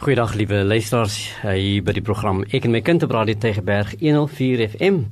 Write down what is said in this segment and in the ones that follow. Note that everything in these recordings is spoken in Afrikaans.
Goeiedag liewe luisters hier by die program Ek en my kind op Radio Tegeberg 104 FM.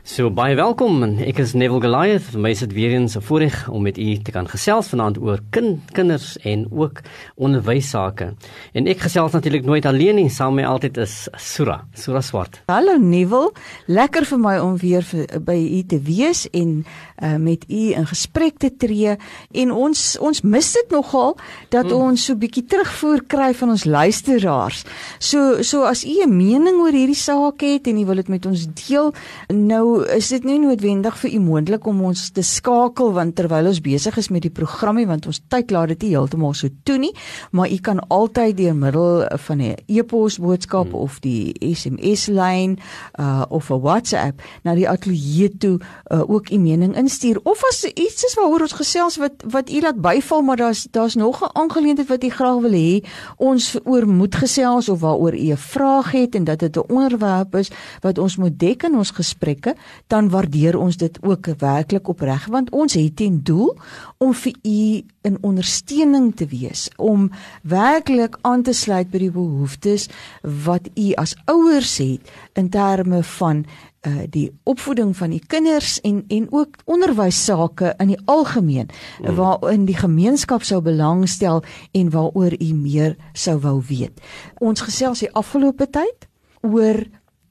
So baie welkom. Ek is Neville Goliath. My sit weer eens 'n voorreg om met u te kan gesels vanaand oor kind, kinders en ook onderwysake. En ek gesels natuurlik nooit alleen nie. Saam met my altyd is Sura, Sura Swart. Hallo Neville. Lekker vir my om weer vir, by u te wees en uh, met u in gesprek te tree. En ons ons mis dit nogal dat hmm. ons so bietjie terugvoer kry van ons luisteraars. So so as u 'n mening oor hierdie saak het en u wil dit met ons deel, nou is dit nie noodwendig vir u moontlik om ons te skakel want terwyl ons besig is met die programme want ons tyd laat dit nie heeltemal so toe nie maar u kan altyd deur middel van 'n e-pos boodskap hmm. of die SMS lyn uh, of 'n WhatsApp na die ateljee toe uh, ook u mening instuur of as iets is waaroor ons gesels wat wat u laat byval maar daar's daar's nog 'n aangeleentheid wat u graag wil hê. Ons oor moet gesels of waaroor u 'n vraag het en dat dit 'n onderwerp is wat ons moet dek in ons gesprekke dan waardeer ons dit ook werklik opreg want ons het ten doel om vir u in ondersteuning te wees om werklik aan te sluit by die behoeftes wat u as ouers het in terme van uh die opvoeding van die kinders en en ook onderwys sake in die algemeen mm. waarin die gemeenskap sou belangstel en waaroor u meer sou wou weet. Ons gesels die afgelope tyd oor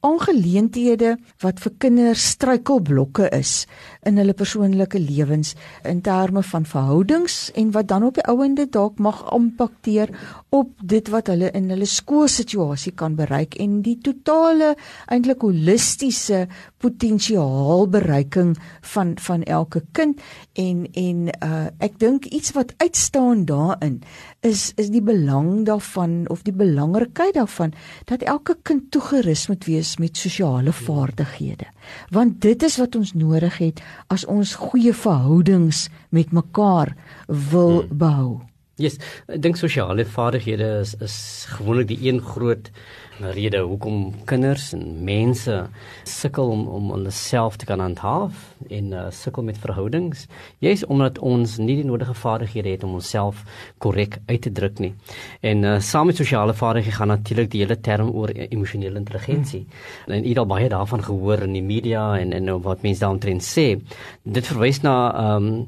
aangeleenthede wat vir kinders struikelblokke is in hulle persoonlike lewens in terme van verhoudings en wat dan op die ouende dalk mag impakteer op dit wat hulle in hulle skoolsituasie kan bereik en die totale eintlik holistiese potensiaalbereiking van van elke kind. En en uh, ek dink iets wat uitstaan daarin is is die belang daarvan of die belangrikheid daarvan dat elke kind toegerus moet wees met sosiale vaardighede want dit is wat ons nodig het as ons goeie verhoudings met mekaar wil hmm. bou. Yes, ek dink sosiale vaardighede is is gewoonlik die een groot rede hoekom kinders en mense sukkel om om hulle self te kan handhaaf en uh, sukkel met verhoudings. Jy's omdat ons nie die nodige vaardighede het om onsself korrek uit te druk nie. En uh, saam met sosiale vaardighede gaan natuurlik die hele term oor emosionele intelligensie. Hmm. En jy het al baie daarvan gehoor in die media en en wat mense daaromtrent sê. Dit verwys na ehm um,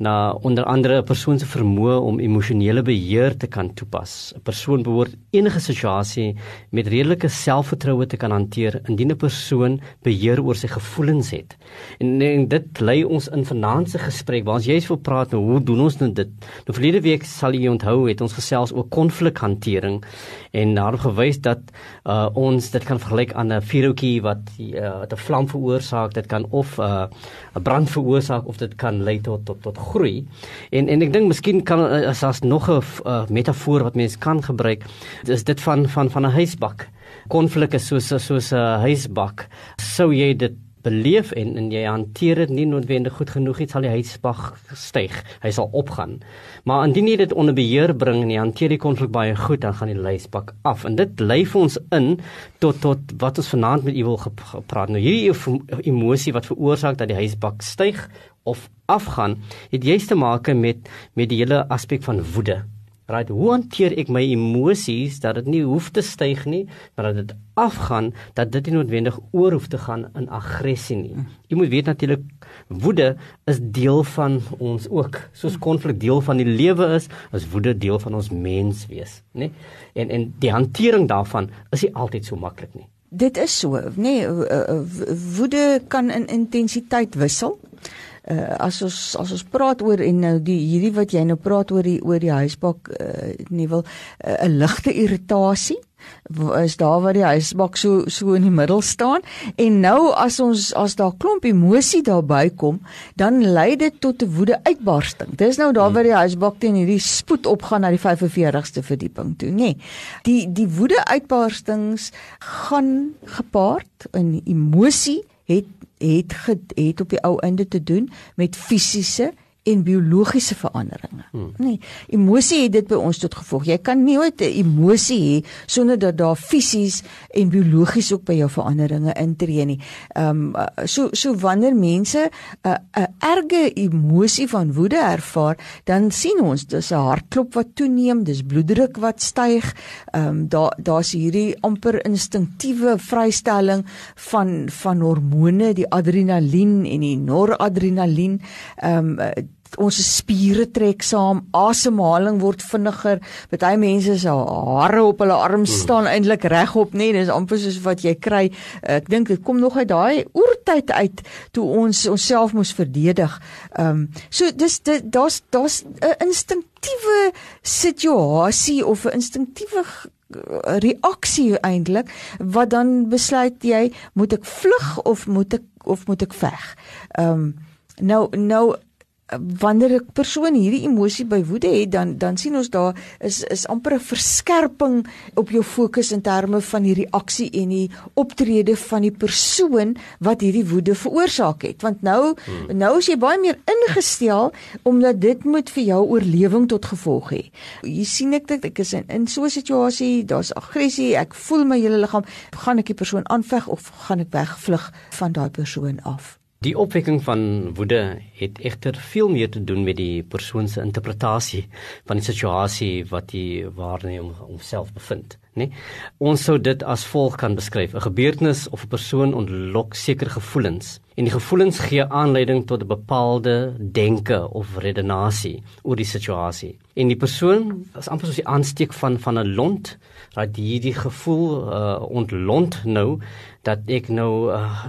na onder andere 'n persoon se vermoë om emosionele beheer te kan toepas. 'n Persoon behoort enige situasie met redelike selfvertroue te kan hanteer indien 'n persoon beheer oor sy gevoelens het. En, en dit lei ons in vanaand se gesprek waar ons juist wil praat nou hoe doen ons nou dit? Nou verlede week sal jy onthou het ons gesels oor konflikhantering en daar gewys dat uh, ons dit kan vergelyk aan 'n vuurhoutjie wat uh, 'n vlam veroorsaak. Dit kan of uh, 'n brand veroorsaak of dit kan lei tot tot tot groei. En en ek dink miskien kan as as nog 'n uh, metafoor wat mense kan gebruik, is dit van van van 'n huisbak. Konflik is soos soos 'n huisbak. Sou jy dit beleef en en jy hanteer dit nie noodwendig goed genoeg iets sal die huisbag styg hy sal opgaan maar indien jy dit onder beheer bring en jy hanteer die konflik baie goed dan gaan die huisbak af en dit lei vir ons in tot tot wat ons vanaand met u wil gepraat nou hierdie emosie wat veroorsaak dat die huisbak styg of afgaan het juist te maak met met die hele aspek van woede Right, hoe hanteer ek my emosies dat dit nie hoef te styg nie, maar dat dit afgaan, dat dit nie noodwendig oor hoef te gaan in aggressie nie. Jy moet weet natuurlik woede is deel van ons ook. Soos konflik deel van die lewe is, is woede deel van ons menswees, nê? En en die hantering daarvan is nie altyd so maklik nie. Dit is so, nê? Woede kan in intensiteit wissel uh, as ons as ons praat oor en nou die hierdie wat jy nou praat oor die oor die huisbak uh, nie wil 'n uh, ligte irritasie is daar waar die huisbak so so in die middel staan en nou as ons as daar klomp emosie daarby kom dan lei dit tot 'n woede uitbarsting. Dis nou daar waar die huisbak teen hierdie spoed opgaan na die 45ste verdieping toe, nê. Nee, die die woede uitbarstings gaan gepaard in emosie het het het op die ou einde te doen met fisiese en biologiese veranderinge. Hmm. Nee, emosie het dit by ons tot gevolg. Jy kan nie ooit 'n emosie hê sonder dat daar fisies en biologies ook by jou veranderinge intree nie. Ehm um, so so wanneer mense 'n uh, 'n erge emosie van woede ervaar, dan sien ons dis 'n hartklop wat toeneem, dis bloeddruk wat styg. Ehm um, daar daar's hierdie amper instinktiewe vrystelling van van hormone, die adrenalien en die noradrenalien. Ehm um, ons spiere trek saam, asemhaling word vinniger. Party mense se hare op hulle arm hmm. staan mm. eintlik regop, nê, dis amper soos wat jy kry. Ek dink dit kom nog uit daai oertyd uit toe ons onsself moes verdedig. Ehm um, so dis daar's daar's 'n instinktiewe situasie of 'n instinktiewe reaksie eintlik wat dan besluit jy moet ek vlug of moet ek of moet ek veg. Ehm um, nou nou wanneer 'n persoon hierdie emosie by woede het dan dan sien ons daar is is amper 'n verskerping op jou fokus in terme van die reaksie en die optrede van die persoon wat hierdie woede veroorsaak het want nou hmm. nou is jy baie meer ingestel omdat dit moet vir jou oorlewing tot gevolg hê. Jy sien ek dit ek is in, in so 'n situasie, daar's aggressie, ek voel my hele liggaam, gaan ek die persoon aanveg of gaan ek wegvlug van daai persoon af? Die opwekking van woede het egter veel meer te doen met die persoon se interpretasie van die situasie wat hy waarna hom homself bevind, né? Nee? Ons sou dit as volg kan beskryf: 'n gebeurtenis of 'n persoon ontlok sekere gevoelens en die gevoelens gee aanleiding tot 'n bepaalde denke of redenasie oor die situasie. En die persoon is amper soos die aansteek van van 'n lont, dat hierdie gevoel uh, ontlont nou dat ek nou uh,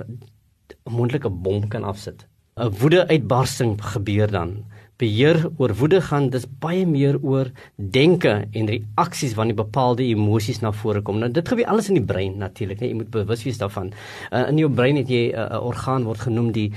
'n moontlike bom kan afsit. 'n Woedeuitbarsting gebeur dan. Beheer oor woede gaan dis baie meer oor denke en reaksies wanneer bepaalde emosies na vore kom. Nou dit gebeur alles in die brein natuurlik, nee, jy moet bewus wees daarvan. Uh, in jou brein het jy 'n uh, orgaan word genoem die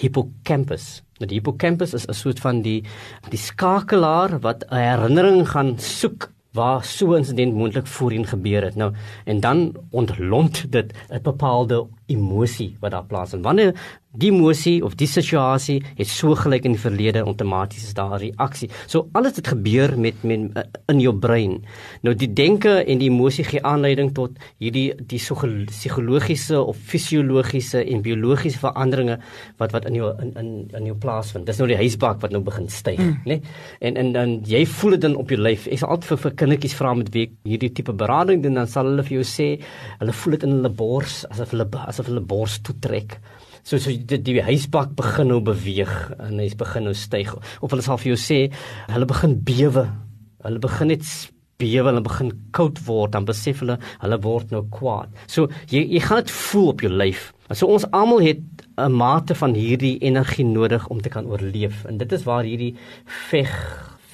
hippocampus. Nou die hippocampus is 'n soort van die die skakelaar wat 'n herinnering gaan soek waar so 'n insident moontlik voorheen gebeur het. Nou en dan ontlont dit 'n bepaalde emosie wat daar plaasvind. Wanneer die emosie of die situasie het so gelyk in die verlede outomaties is daar 'n reaksie. So alles het gebeur met, met in jou brein. Nou die denke en die emosie gee aanleiding tot hierdie die psigologiese of fisiologiese en biologiese veranderinge wat wat in jou in in in jou plaasvind. Dis nou die huisbak wat nou begin styg, mm. né? Nee? En en dan jy voel dit dan op jou lyf. Ek sal altyd vir, vir kindertjies vra met wie hierdie tipe berading doen dan sal hulle vir jou sê hulle voel dit in hulle bors asof hulle asof hulle bors toe trek. So so die, die huisbak begin nou beweeg en hy's begin nou styg. Of hulle sal vir jou sê hulle begin bewe. Hulle begin net bewe, hulle begin koud word, dan besef hulle hulle word nou kwaad. So jy jy gaan dit voel op jou lyf. So ons almal het 'n mate van hierdie energie nodig om te kan oorleef. En dit is waar hierdie veg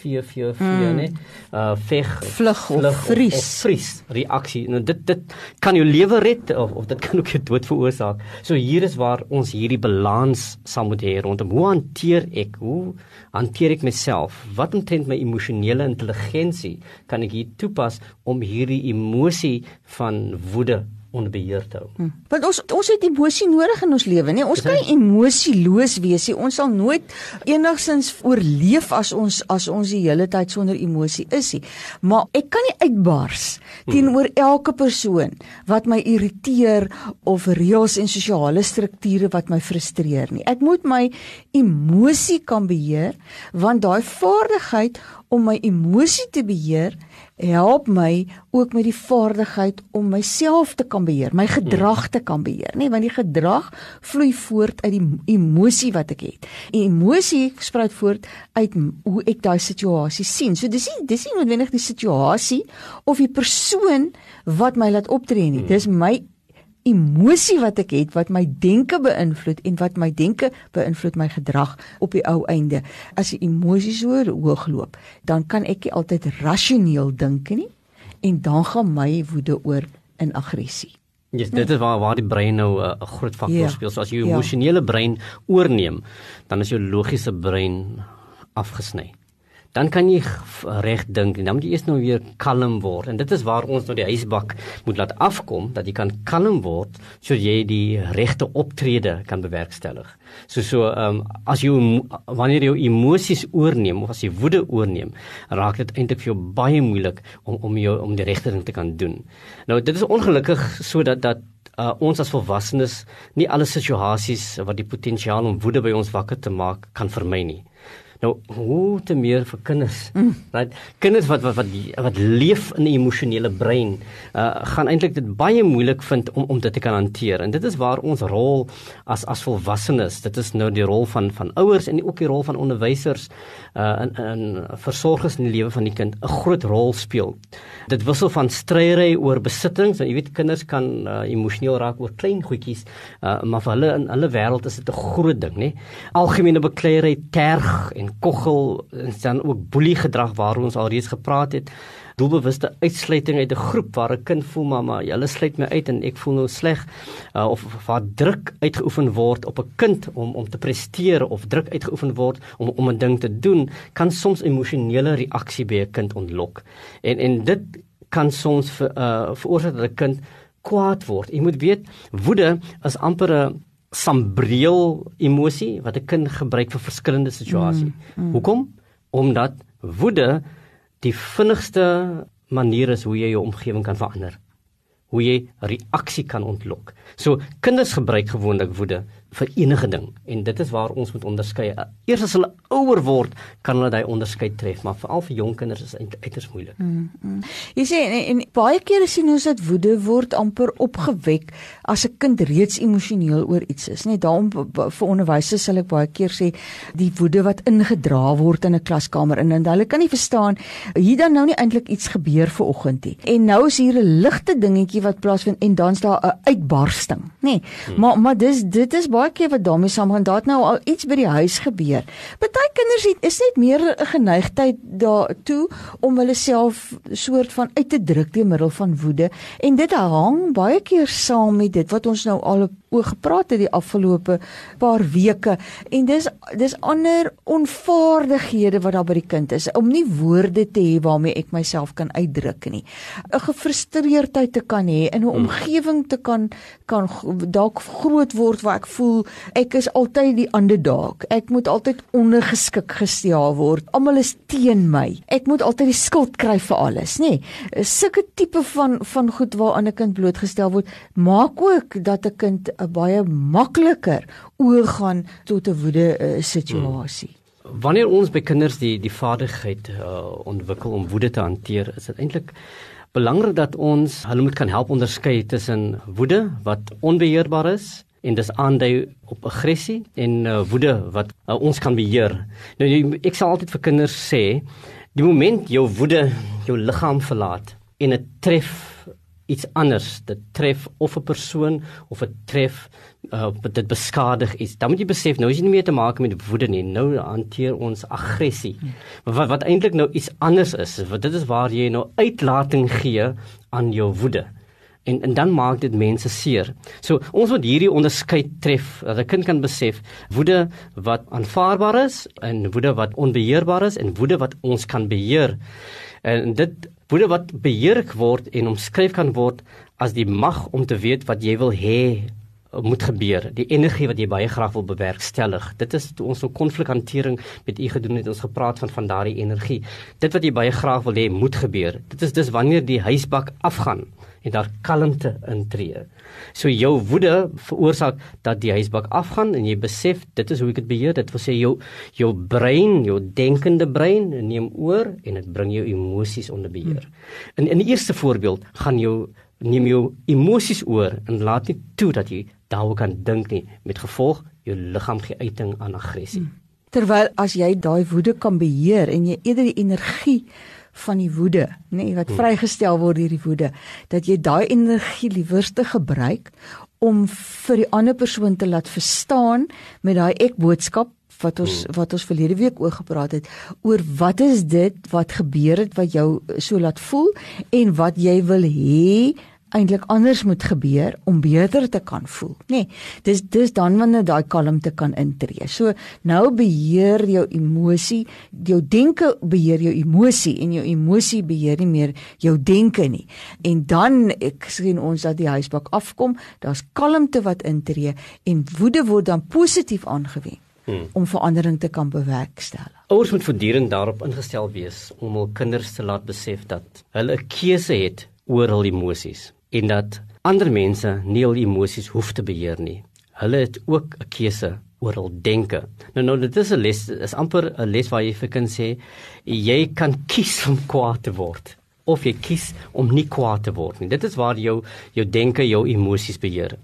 444 mm. nê. Uh veg vlug of vries. Of, of vries reaksie. Nou dit dit kan jou lewe red of of dit kan ook jou dood veroorsaak. So hier is waar ons hierdie balans sal moet hê rondom hoe hanteer ek hoe hanteer ek myself? Wat omtrent my emosionele intelligensie kan ek hier toepas om hierdie emosie van woede onder beheer te hou. Hmm. Want ons ons het emosie nodig in ons lewe, nee. Ons kan nie emosieloos wees nie. Ons sal nooit enigsins oorleef as ons as ons die hele tyd sonder emosie is nie. Maar ek kan nie uitbars hmm. teenoor elke persoon wat my irriteer of reëls en sosiale strukture wat my frustreer nie. Ek moet my emosie kan beheer want daai vaardigheid om my emosie te beheer help my ook met die vaardigheid om myself te kan beheer, my gedrag te kan beheer, nê, nee, want die gedrag vloei voort uit die emosie wat ek het. En emosie spruit voort uit hoe ek daai situasie sien. So dis nie dis nie noodwendig die situasie of die persoon wat my laat optree nie. Dis my emosie wat ek het wat my denke beïnvloed en wat my denke beïnvloed my gedrag op die ou einde. As die emosies so hoog loop, dan kan ek nie altyd rasioneel dink nie en dan gaan my woede oor in aggressie. Ja, yes, dit is waar waar die brein nou uh, 'n groot faktor ja. speel. So as jy jou ja. emosionele brein oorneem, dan is jou logiese brein afgesny. Dan kan jy reg dink en dan moet jy eers nou weer kalm word en dit is waar ons nou die huisbak moet laat afkom dat jy kan kalm word sodat jy die regte optrede kan bewerkstellig. So so ehm um, as jy wanneer jy emosies oorneem of as jy woede oorneem, raak dit eintlik vir jou baie moeilik om om jou om die regte ding te kan doen. Nou dit is ongelukkig sodat dat uh, ons as volwassenes nie alle situasies wat die potensiaal om woede by ons wakker te maak kan vermy nie. Nou, hoe te meer vir kinders. Mm. Right? Kinders wat wat wat wat leef in 'n emosionele brein, uh gaan eintlik dit baie moeilik vind om om dit te kan hanteer. En dit is waar ons rol as as volwassenes, dit is nou die rol van van ouers en ook die rol van onderwysers uh in in versorgers in die lewe van die kind 'n groot rol speel. Dit wissel van stryery oor besittings, jy weet kinders kan uh, emosioneel raak oor klein goedjies, uh maar vir hulle in hulle wêreld is dit 'n groot ding, nê? Algemene bekleierery, terg en en koggel en dan ook boelie gedrag waaroor ons alreeds gepraat het. Doelbewuste uitsluiting uit 'n groep waar 'n kind voel mamma, julle sluit my uit en ek voel nou sleg uh, of waar druk uitgeoefen word op 'n kind om om te presteer of druk uitgeoefen word om om 'n ding te doen, kan soms emosionele reaksie by 'n kind ontlok. En en dit kan soms vir uh, veroorsaak dat 'n kind kwaad word. Jy moet weet, woede is amper 'n sambreel emosie wat 'n kind gebruik vir verskillende situasies. Mm, mm. Hoekom? Omdat woede die vinnigste manier is hoe jy jou omgewing kan verander. Hoe jy reaksie kan ontlok. So kinders gebruik gewoonlik woede vir enige ding en dit is waar ons moet onderskei. Eers as hulle ouer word, kan hulle daai onderskeid tref, maar veral vir jong kinders is dit uiters moeilik. Mm, mm. Jy sê en, en baie kere sien ons dat woede word amper opgewek as 'n kind reeds emosioneel oor iets is, net daarom vir onderwysers sal ek baie keer sê die woede wat ingedra word in 'n klaskamer en hulle kan nie verstaan hier dan nou nie eintlik iets gebeur ver oggend nie. En nou is hier 'n ligte dingetjie wat plaasvind en dan's daar 'n uitbarsting, nê. Nee, hmm. Maar maar dis dit is baie keer wat daarmee saamgaan, daar het nou al iets by die huis gebeur. Party kinders het is net meer 'n geneigtheid daartoe om hulle self soort van uit te druk deur middel van woede en dit hang baie keer saam met dit wat ons nou al oor gepraat het die afgelope paar weke en dis dis ander onvaardighede wat daar by die kind is om nie woorde te hê waarmee ek myself kan uitdruk nie. 'n Gefrustreerdheid te kan hê in 'n hmm. omgewing te kan kan dalk groot word waar ek voel ek is altyd die underdog. Ek moet altyd ondergeskik gestel word. Almal is teen my. Ek moet altyd die skuld kry vir alles, nê? Nee, Sulke tipe van van goed waaraan 'n kind blootgestel word, maak ook dat 'n kind 'n baie makliker oorgaan tot 'n woede uh, situasie. Hmm. Wanneer ons by kinders die die vaardigheid uh, ontwikkel om woede te hanteer, is dit eintlik belangrik dat ons hulle moet kan help onderskei tussen woede wat onbeheerbaar is en dis aandui op aggressie en uh, woede wat uh, ons kan beheer. Nou ek sal altyd vir kinders sê, die oomblik jou woede jou liggaam verlaat en dit tref iets anders, dit tref of 'n persoon of dit tref uh, dit beskadig iets. Dan moet jy besef nou is jy nie meer te maak met woede nie. Nou hanteer ons aggressie. Wat wat eintlik nou iets anders is. Wat dit is waar jy nou uitlating gee aan jou woede en en dan maak dit mense seer. So ons moet hierdie onderskeid tref dat 'n kind kan besef woede wat aanvaarbaar is en woede wat onbeheerbaar is en woede wat ons kan beheer. En dit woede wat beheer word en omskryf kan word as die mag om te weet wat jy wil hê moet gebeur. Die energie wat jy baie graag wil bewerkstellig. Dit is ons so konflikhantering met u gedoen het ons gepraat van van daardie energie. Dit wat jy baie graag wil hê moet gebeur. Dit is dis wanneer die huisbak afgaan en daar kalmte intree. So jou woede veroorsaak dat die huisbak afgaan en jy besef dit is hoe ek dit beheer. Dit wil sê jou jou brein, jou denkende brein neem oor en dit bring jou emosies onder beheer. Hmm. In in die eerste voorbeeld gaan jou neem jou emosies oor en laat nie toe dat jy daaroor kan dink nie met gevolg jou liggaam gee uiting aan aggressie. Hmm. Terwyl as jy daai woede kan beheer en jy eerder die energie van die woede, nê, nee, wat hmm. vrygestel word deur die woede, dat jy daai energie liewerste gebruik om vir die ander persoon te laat verstaan met daai ek boodskap wat ons hmm. wat ons verlede week oor gepraat het oor wat is dit wat gebeur het wat jou so laat voel en wat jy wil hê eintlik anders moet gebeur om beter te kan voel, nê. Nee, dis dis dan wanneer daai kalmte kan intree. So nou beheer jou emosie, jou denke beheer jou emosie en jou emosie beheer nie meer jou denke nie. En dan ek sien ons dat die huisbak afkom, daar's kalmte wat intree en woede word dan positief aangewend hmm. om verandering te kan bewerkstellig. Ouers moet voortdurend daarop ingestel wees om hul kinders te laat besef dat hulle 'n keuse het oor hul emosies en dat ander mense nie hul emosies hoef te beheer nie. Hulle het ook 'n keuse oor hul denke. Nou nou dit is 'n les, is amper 'n les waar jy vir kan sê jy kan kies om kwaad te word of jy kies om nie kwaad te word nie. Dit is waar jou jou denke, jou emosies beheer.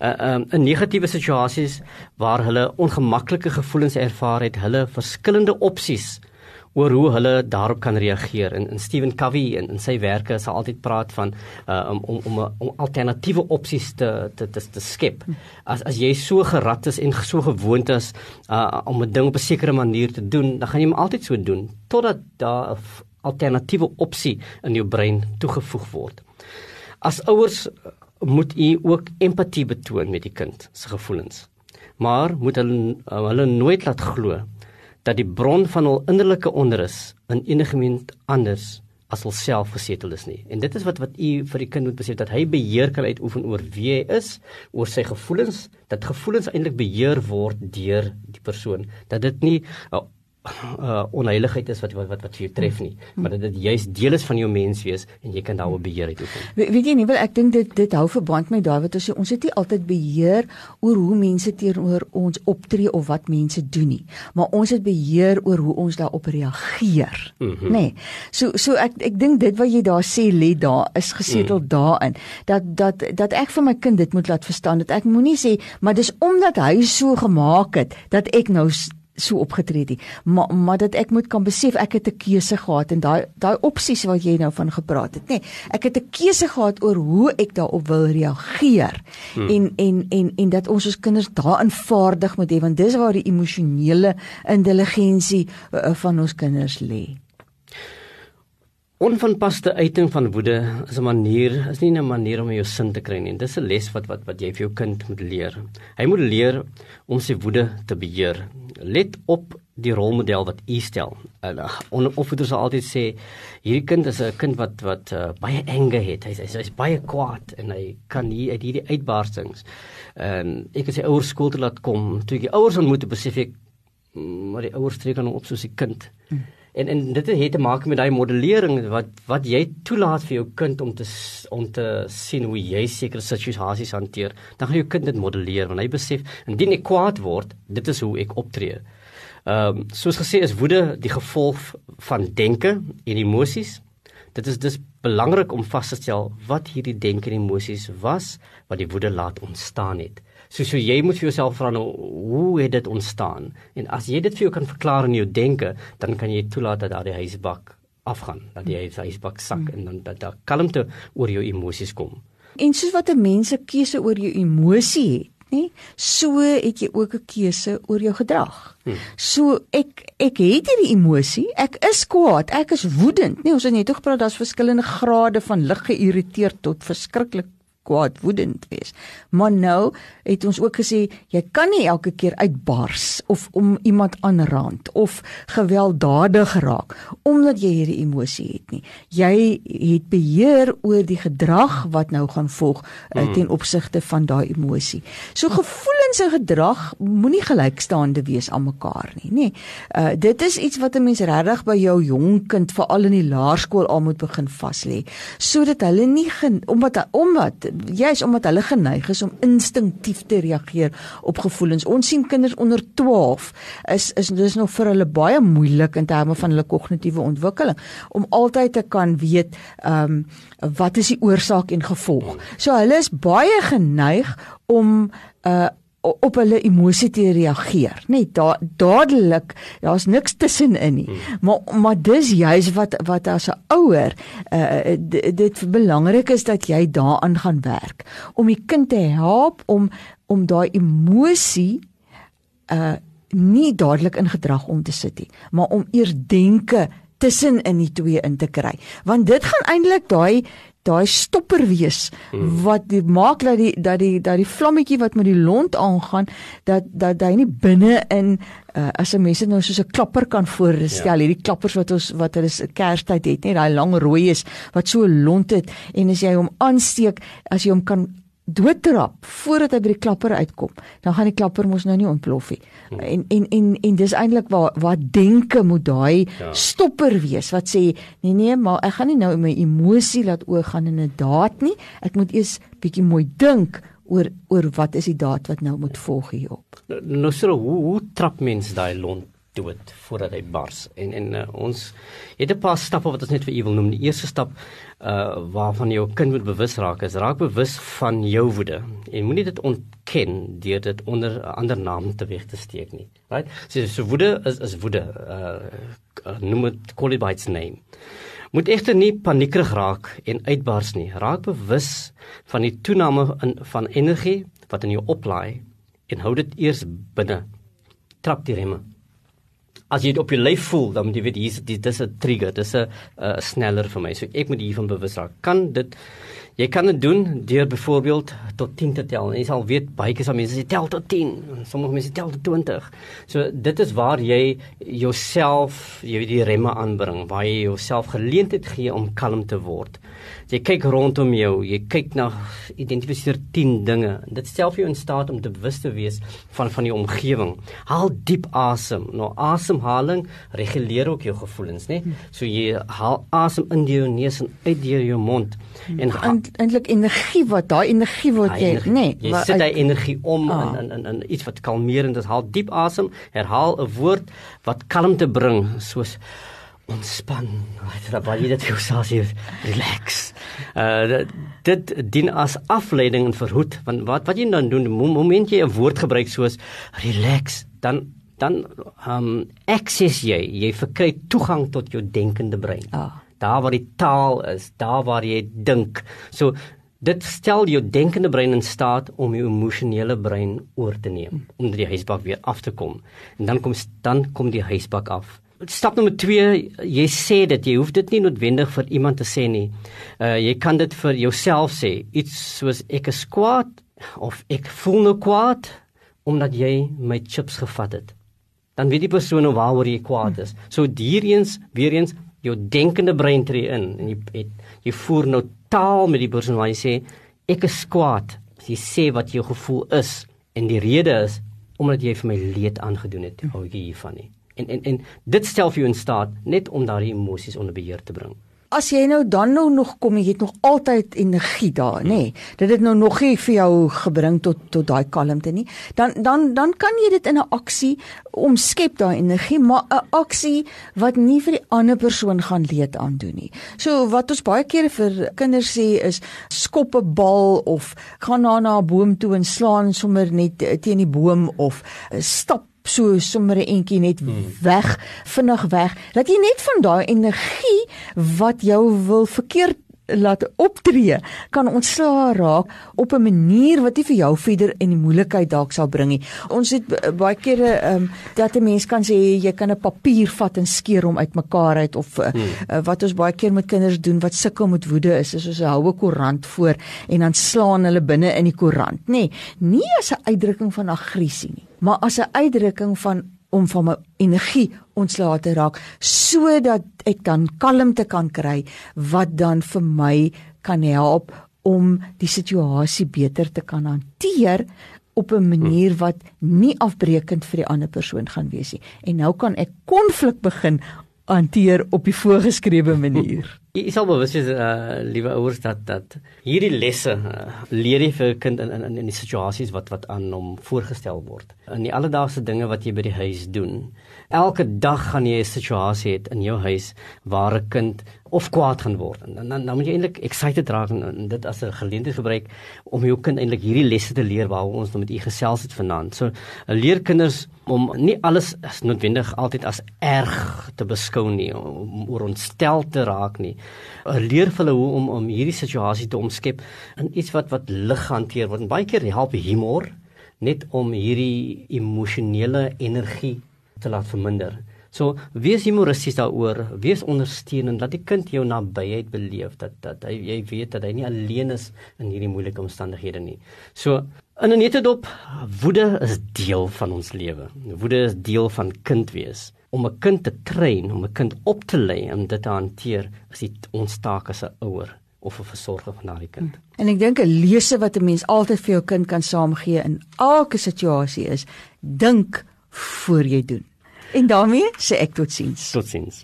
Uh um in negatiewe situasies waar hulle ongemaklike gevoelens ervaar het, hulle verskillende opsies oor hoe hulle daarop kan reageer. En, en Stephen Covey in, in sy werke sal altyd praat van uh, om om om, om alternatiewe opsies te te te, te skep. As as jy so gerad is en so gewoond is uh, om 'n ding op 'n sekere manier te doen, dan gaan jy hom altyd so doen totdat daar 'n alternatiewe opsie in jou brein toegevoeg word. As ouers moet u ook empatie betoon met die kind se gevoelens. Maar moet hulle hulle nooit laat glo dat die bron van hul innerlike onrus in enige mens anders as hulself gesetel is nie. En dit is wat wat u vir die kind moet besef dat hy beheer kan uitoefen oor wie hy is, oor sy gevoelens, dat gevoelens eintlik beheer word deur die persoon, dat dit nie 'n uh, onheiligheid is wat wat wat wat vir jou tref nie, maar dat dit juist deel is van jou menswees en jy kan daaroor beheer het oefen. We, weet jy nie, wel ek dink dit dit hou verband met daai wat ons sê ons het nie altyd beheer oor hoe mense teenoor ons optree of wat mense doen nie, maar ons het beheer oor hoe ons daarop reageer. Mm -hmm. Nê. Nee. So so ek ek dink dit wat jy daar sê lê daar is gesetel mm. daarin dat dat dat ek vir my kind dit moet laat verstaan dat ek moenie sê maar dis omdat hy so gemaak het dat ek nou so opgetree het. Maar maar dat ek moet kan besef ek het 'n keuse gehad en daai daai opsies wat jy nou van gepraat het, nê. Nee, ek het 'n keuse gehad oor hoe ek daarop wil reageer. Hmm. En en en en dat ons ons kinders daarin vaardig moet hê want dis waar die emosionele intelligensie uh, van ons kinders lê. Onvanpaste uiting van woede is 'n manier, is nie 'n manier om jou sin te kry nie. Dis 'n les wat wat wat jy vir jou kind moet leer. Hy moet leer om sy woede te beheer. Let op die rolmodel wat u stel. En opvoeders sal altyd sê hierdie kind is 'n kind wat wat uh, baie anger het. Hy's hy's hy baie kwaad en hy kan hier uit hierdie uitbarstings. En ek het sy ouers skool toe laat kom. Toe ek die ouers ontmoet, besef ek mm, maar die ouers trek aan hom op soos 'n kind. Hmm. En en dit het te maak met daai modellering wat wat jy toelaat vir jou kind om te om te sien hoe jy sekere situasies hanteer. Dan gaan jou kind dit modelleer want hy besef indien ek kwaad word, dit is hoe ek optree. Ehm um, soos gesê is woede die gevolg van denke en emosies. Dit is dus belangrik om vas te stel wat hierdie denke en emosies was wat die woede laat ontstaan het. So so jy moet vir jouself vra nou hoe het dit ontstaan? En as jy dit vir jou kan verklaar in jou denke, dan kan jy toelaat dat daardie huisbak afgaan, dat die huisbak sak en dan dat daar kalmte oor jou emosies kom. En soos wat 'n mens 'n keuse oor jou emosie het, nê? So het jy ook 'n keuse oor jou gedrag. Hmm. So ek ek het hierdie emosie, ek is kwaad, ek is woedend, nê? Ons het net gepraat daar's verskillende grade van lig geïrriteerd tot verskriklik kwaad woedend wees. Maar nou het ons ook gesê jy kan nie elke keer uitbars of om iemand aanrand of gewelddadig raak omdat jy hierdie emosie het nie. Jy het beheer oor die gedrag wat nou gaan volg mm. ten opsigte van daai emosie. So gevoelens en gedrag moenie gelykstaande wees aan mekaar nie, nê. Uh dit is iets wat 'n mens regtig by jou jong kind veral in die laerskool al moet begin vas lê sodat hulle nie gen, omdat omdat juis omdat hulle geneig is om instinktief te reageer op gevoelens. Ons sien kinders onder 12 is is dis nog vir hulle baie moeilik in terme van hulle kognitiewe ontwikkeling om altyd te kan weet ehm um, wat is die oorsaak en gevolg. So hulle is baie geneig om uh op hulle emosie te reageer. Net da dadelik, daar's niks tussenin nie. Hmm. Maar maar dis juis wat wat as 'n ouer uh dit belangrik is dat jy daaraan gaan werk om die kind te help om om daai emosie uh nie dadelik in gedrag om te sit nie, maar om eers denke tussen in die twee in te kry. Want dit gaan eintlik daai daai stopper wees hmm. wat die, maak dat die dat die dat die vlammetjie wat met die lont aangaan dat dat hy nie binne in uh, as 'n mens dit nou soos 'n klapper kan voorstel, ja. hierdie klappers wat ons wat hulle se Kerstyd het, net daai lang rooi is wat so lont het en as jy hom aansteek, as jy hom kan doodtrap voordat hy by die klapper uitkom, dan gaan die klapper mos nou nie ontplof nie. Hmm. En en en en dis eintlik waar wat denke moet daai ja. stopper wees wat sê nee nee, maar ek gaan nie nou my emosie laat oorgaan in 'n daad nie. Ek moet eers bietjie mooi dink oor oor wat is die daad wat nou moet volg hierop. Nou, nou so hoe hoe trap mens daai lont dood voordat hy bars. En en uh, ons het 'n paar stappe wat ons net vir u wil noem. Die eerste stap uh waarvan jou kind moet bewus raak is raak bewus van jou woede. En moenie dit ontken deur dit onder 'n ander naam te weg te steek nie. Right? So so woede is is woede. Uh noem dit call it by its name. Moet egter nie paniekerig raak en uitbars nie. Raak bewus van die toename in van energie wat in jou oplaai en hou dit eers binne. Trap die remme as jy dit op jou lyf voel, dan moet jy weet hier's dis 'n trigger, dis 'n uh, sneller vir my. So ek moet hiervan bewus raak. Kan dit jy kan dit doen deur byvoorbeeld tot 10 te tel. En jy sal weet baie keer sal mense sê tel tot 10, sommige mense tel tot 20. So dit is waar jy jouself, jy weet die remme aanbring, waar jy jouself geleentheid gee om kalm te word jy kyk rondom jou, jy kyk na identifiseer 10 dinge. Dit stel vir jou in staat om te bewus te wees van van die omgewing. Haal diep asem. Nou asemhaling reguleer ook jou gevoelens, né? So jy haal asem in deur jou neus en uit deur jou mond. En eintlik energie wat daai energie wat jy, né? Jy sit daai energie om ah. in, in in in iets wat kalmerend is. Haal diep asem. Herhaal 'n woord wat kalmte bring, soos ontspan. Wat wat jy dit vir jouself sê, relax. Uh dit dien as afleiding en verhoed want wat wat jy dan doen, moment jy 'n woord gebruik soos relax, dan dan um access jy, jy verkry toegang tot jou denkende brein. Ah. Daar waar die taal is, daar waar jy dink. So dit stel jou denkende brein in staat om jou emosionele brein oor te neem, om die huisbak weer af te kom. En dan kom dan kom die huisbak af stap nommer 2 jy sê dit jy hoef dit nie noodwendig vir iemand te sê nie. Uh jy kan dit vir jouself sê. Iets soos ek is kwaad of ek voel nou kwaad omdat jy my chips gevat het. Dan weet die persoon nou waaroor jy kwaad is. So hiereens weer eens jou denkende brein tree in en jy het, jy voer nou taal met die persoon waar jy sê ek is kwaad. Jy sê wat jou gevoel is en die rede is omdat jy vir my leed aangedoen het. Hou ek hiervan nie en en en dit stel vir jou in staat net om daardie emosies onder beheer te bring. As jy nou dan nou nog kom, jy het nog altyd energie daar, nê. Nee. Dit het nou nog nie vir jou gebring tot tot daai kalmte nie. Dan dan dan kan jy dit in 'n aksie omskep daai energie, maar 'n aksie wat nie vir die ander persoon gaan leed aandoen nie. So wat ons baie kere vir kinders sê is skop 'n bal of gaan na 'n boom toe en slaan sommer net teen die boom of stap so sommer 'n entjie net hmm. weg, vinnig weg. Dat jy net van daai energie wat jou wil verkeerd laat optree kan ontslaa raak op 'n manier wat nie vir jou verder in die moeilikheid dalk sal bring nie. Ons het baie kere ehm um, dat 'n mens kan sê jy kan 'n papier vat en skeer hom uitmekaar uit of uh, hmm. uh, wat ons baie keer met kinders doen wat sukkel met woede is is ons hou 'n koerant voor en dan slaan hulle binne in die koerant, nê. Nee, nie as 'n uitdrukking van aggressie nie, maar as 'n uitdrukking van om van my energie ontslae te raak sodat ek dan kalmte kan kry wat dan vir my kan help om die situasie beter te kan hanteer op 'n manier wat nie afbreekend vir die ander persoon gaan wees nie. En nou kan ek konflik begin hanteer op die voorgeskrewe manier. Jy sal bewus wees uh liewe ouers dat dat hierdie lesse uh, leer jy vir kind in in in die situasies wat wat aan hom voorgestel word. In die alledaagse dinge wat jy by die huis doen. Elke dag gaan jy 'n situasie hê in jou huis waar 'n kind of kwaad gaan word. En dan dan moet jy eintlik excited raak en, en dit as 'n geleentheid gebruik om jou kind eintlik hierdie lesse te leer waar ons nou met u gesels het vanaand. So leer kinders om nie alles as noodwendig altyd as erg te beskou nie, om oor ontstel te raak nie. Leer hulle hoe om om hierdie situasie te omskep in iets wat wat lig hanteer word. En baie keer help humor net om hierdie emosionele energie te laat verminder So wees humoristies daaroor, wees ondersteunend dat die kind jou nabyheid beleef dat dat hy jy weet dat hy nie alleen is in hierdie moeilike omstandighede nie. So in 'n netedop woede is deel van ons lewe. Woede is deel van kind wees. Om 'n kind te train, om 'n kind op te lei om dit te hanteer, is dit ons taak as 'n ouer of 'n versorger van daardie kind. En ek dink 'n lese wat 'n mens altyd vir jou kind kan saamgee in elke situasie is: dink voor jy doen. En daarmee sê ek totsiens. Totsiens.